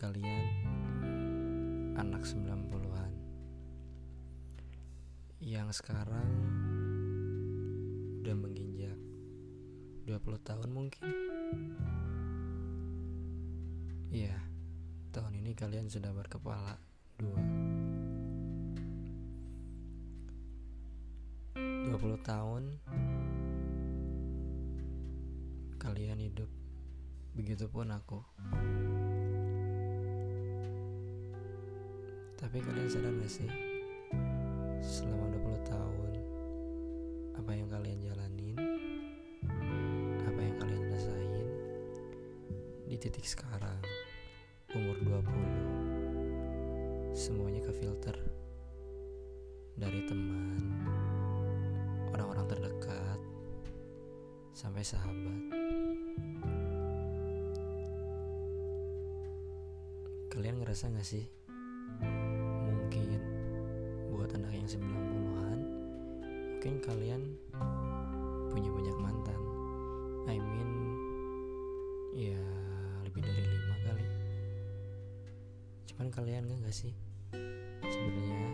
kalian anak 90-an yang sekarang udah menginjak 20 tahun mungkin. Iya, tahun ini kalian sudah berkepala dua. 20 tahun kalian hidup begitupun aku tapi kalian sadar gak sih selama 20 tahun apa yang kalian jalanin apa yang kalian rasain di titik sekarang umur 20 semuanya ke filter dari teman orang-orang terdekat sampai sahabat. Kalian ngerasa gak sih? 90-an, mungkin kalian punya banyak mantan. I mean, ya lebih dari lima kali. Cuman kalian gak sih? Sebenarnya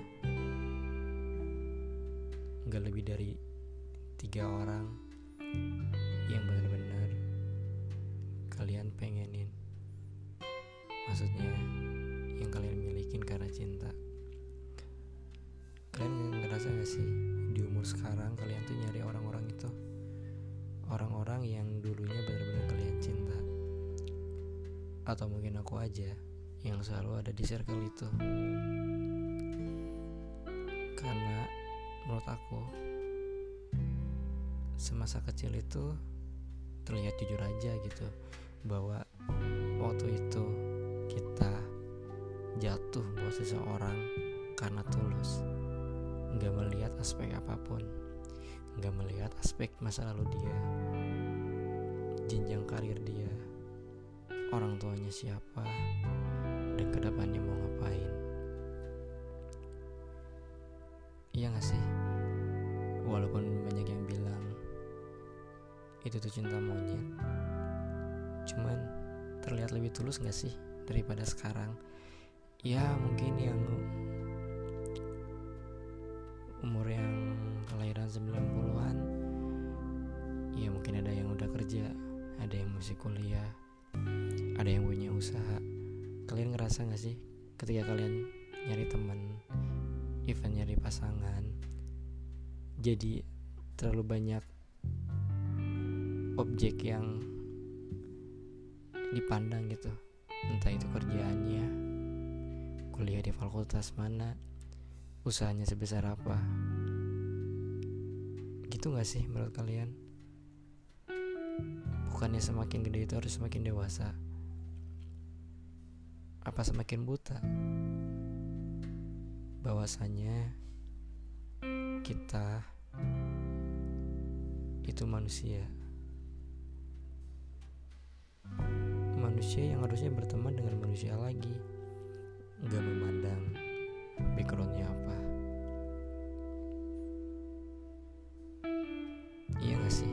nggak lebih dari tiga orang yang benar-benar kalian pengenin maksudnya yang kalian milikin ngerasa gak sih? Di umur sekarang kalian tuh nyari orang-orang itu. Orang-orang yang dulunya benar-benar kalian cinta. Atau mungkin aku aja yang selalu ada di circle itu. Karena menurut aku semasa kecil itu terlihat jujur aja gitu bahwa waktu itu kita jatuh buat seseorang karena tulus nggak melihat aspek apa pun nggak melihat aspek masa lalu dia jenjang karir dia orang tuanya siapa dan ke depannya mau ngapain. Iya gak sih? Walaupun banyak yang bilang itu tuh cinta monyet. Cuman terlihat lebih tulus gak sih daripada sekarang? Ya mungkin yang umur yang kelahiran 90-an ya mungkin ada yang udah kerja ada yang masih kuliah ada yang punya usaha. Kalian ngerasa gak sih ketika kalian nyari teman event nyari pasangan jadi terlalu banyak objek yang dipandang gitu? Entah itu kerjaannya kuliah di fakultas mana usahanya sebesar apa? Gitu gak sih menurut kalian? Bukannya semakin gede itu harus semakin dewasa? Apa semakin buta? Bahwasanya kita itu manusia. Manusia yang harusnya berteman dengan manusia lagi. Nggak memandang backgroundnya apa? Iya gak sih?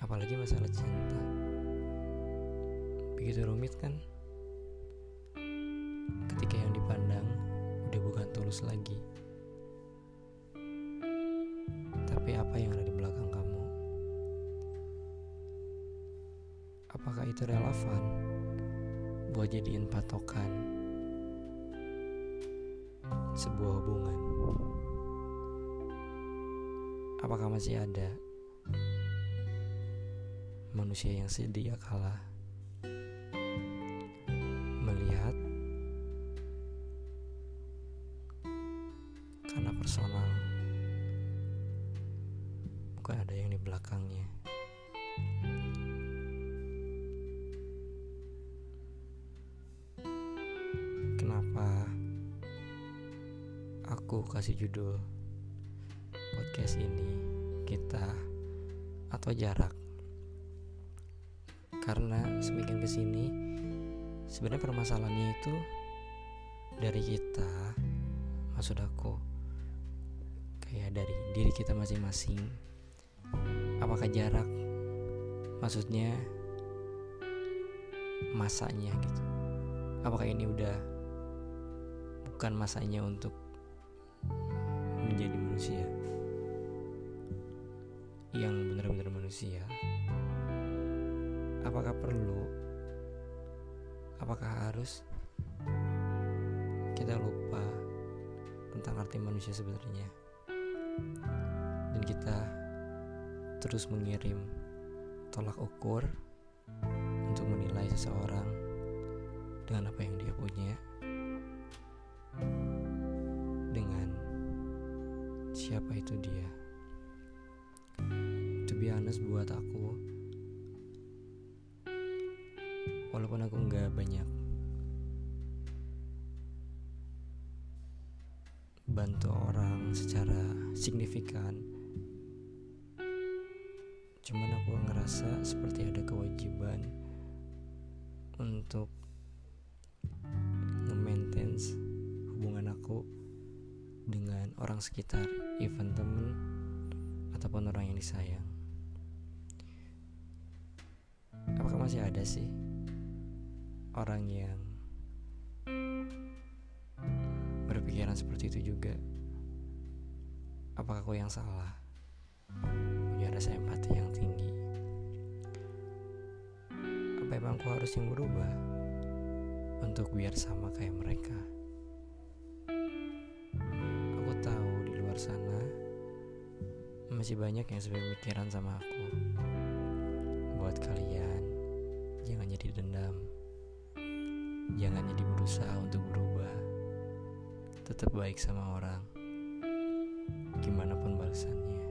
Apalagi masalah cinta. Begitu rumit kan? Ketika yang dipandang udah bukan tulus lagi. Tapi apa yang ada di belakang kamu? Apakah itu relevan buat jadiin patokan sebuah hubungan. Apakah masih ada manusia yang sedia kalah melihat karena personal? Bukan ada yang di belakangnya kasih judul podcast ini kita atau jarak. Karena semakin ke sini sebenarnya permasalahannya itu dari kita maksud aku kayak dari diri kita masing-masing. Apakah jarak? Maksudnya masanya gitu. Apakah ini udah bukan masanya untuk manusia. Yang benar-benar manusia apakah perlu apakah harus kita lupa tentang arti manusia sebenarnya? Dan kita terus mengirim tolak ukur untuk menilai seseorang dengan apa yang dia punya siapa itu dia? To be honest buat aku walaupun aku nggak banyak bantu orang secara signifikan cuman aku ngerasa seperti ada kewajiban untuk nge-maintain hubungan aku dengan orang sekitar even temen ataupun orang yang disayang. Apakah masih ada sih orang yang berpikiran seperti itu juga? Apakah aku yang salah? Punya rasa empati yang tinggi. Apa emang aku harus yang berubah untuk biar sama kayak mereka masih banyak yang sepemikiran sama aku. Buat kalian jangan jadi dendam jangan jadi berusaha untuk berubah tetap baik sama orang gimana pun balasannya.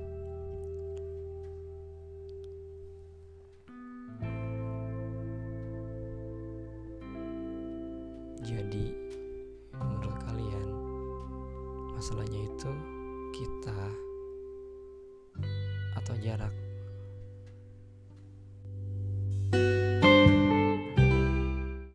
Jadi menurut kalian masalahnya itu kita atau jarak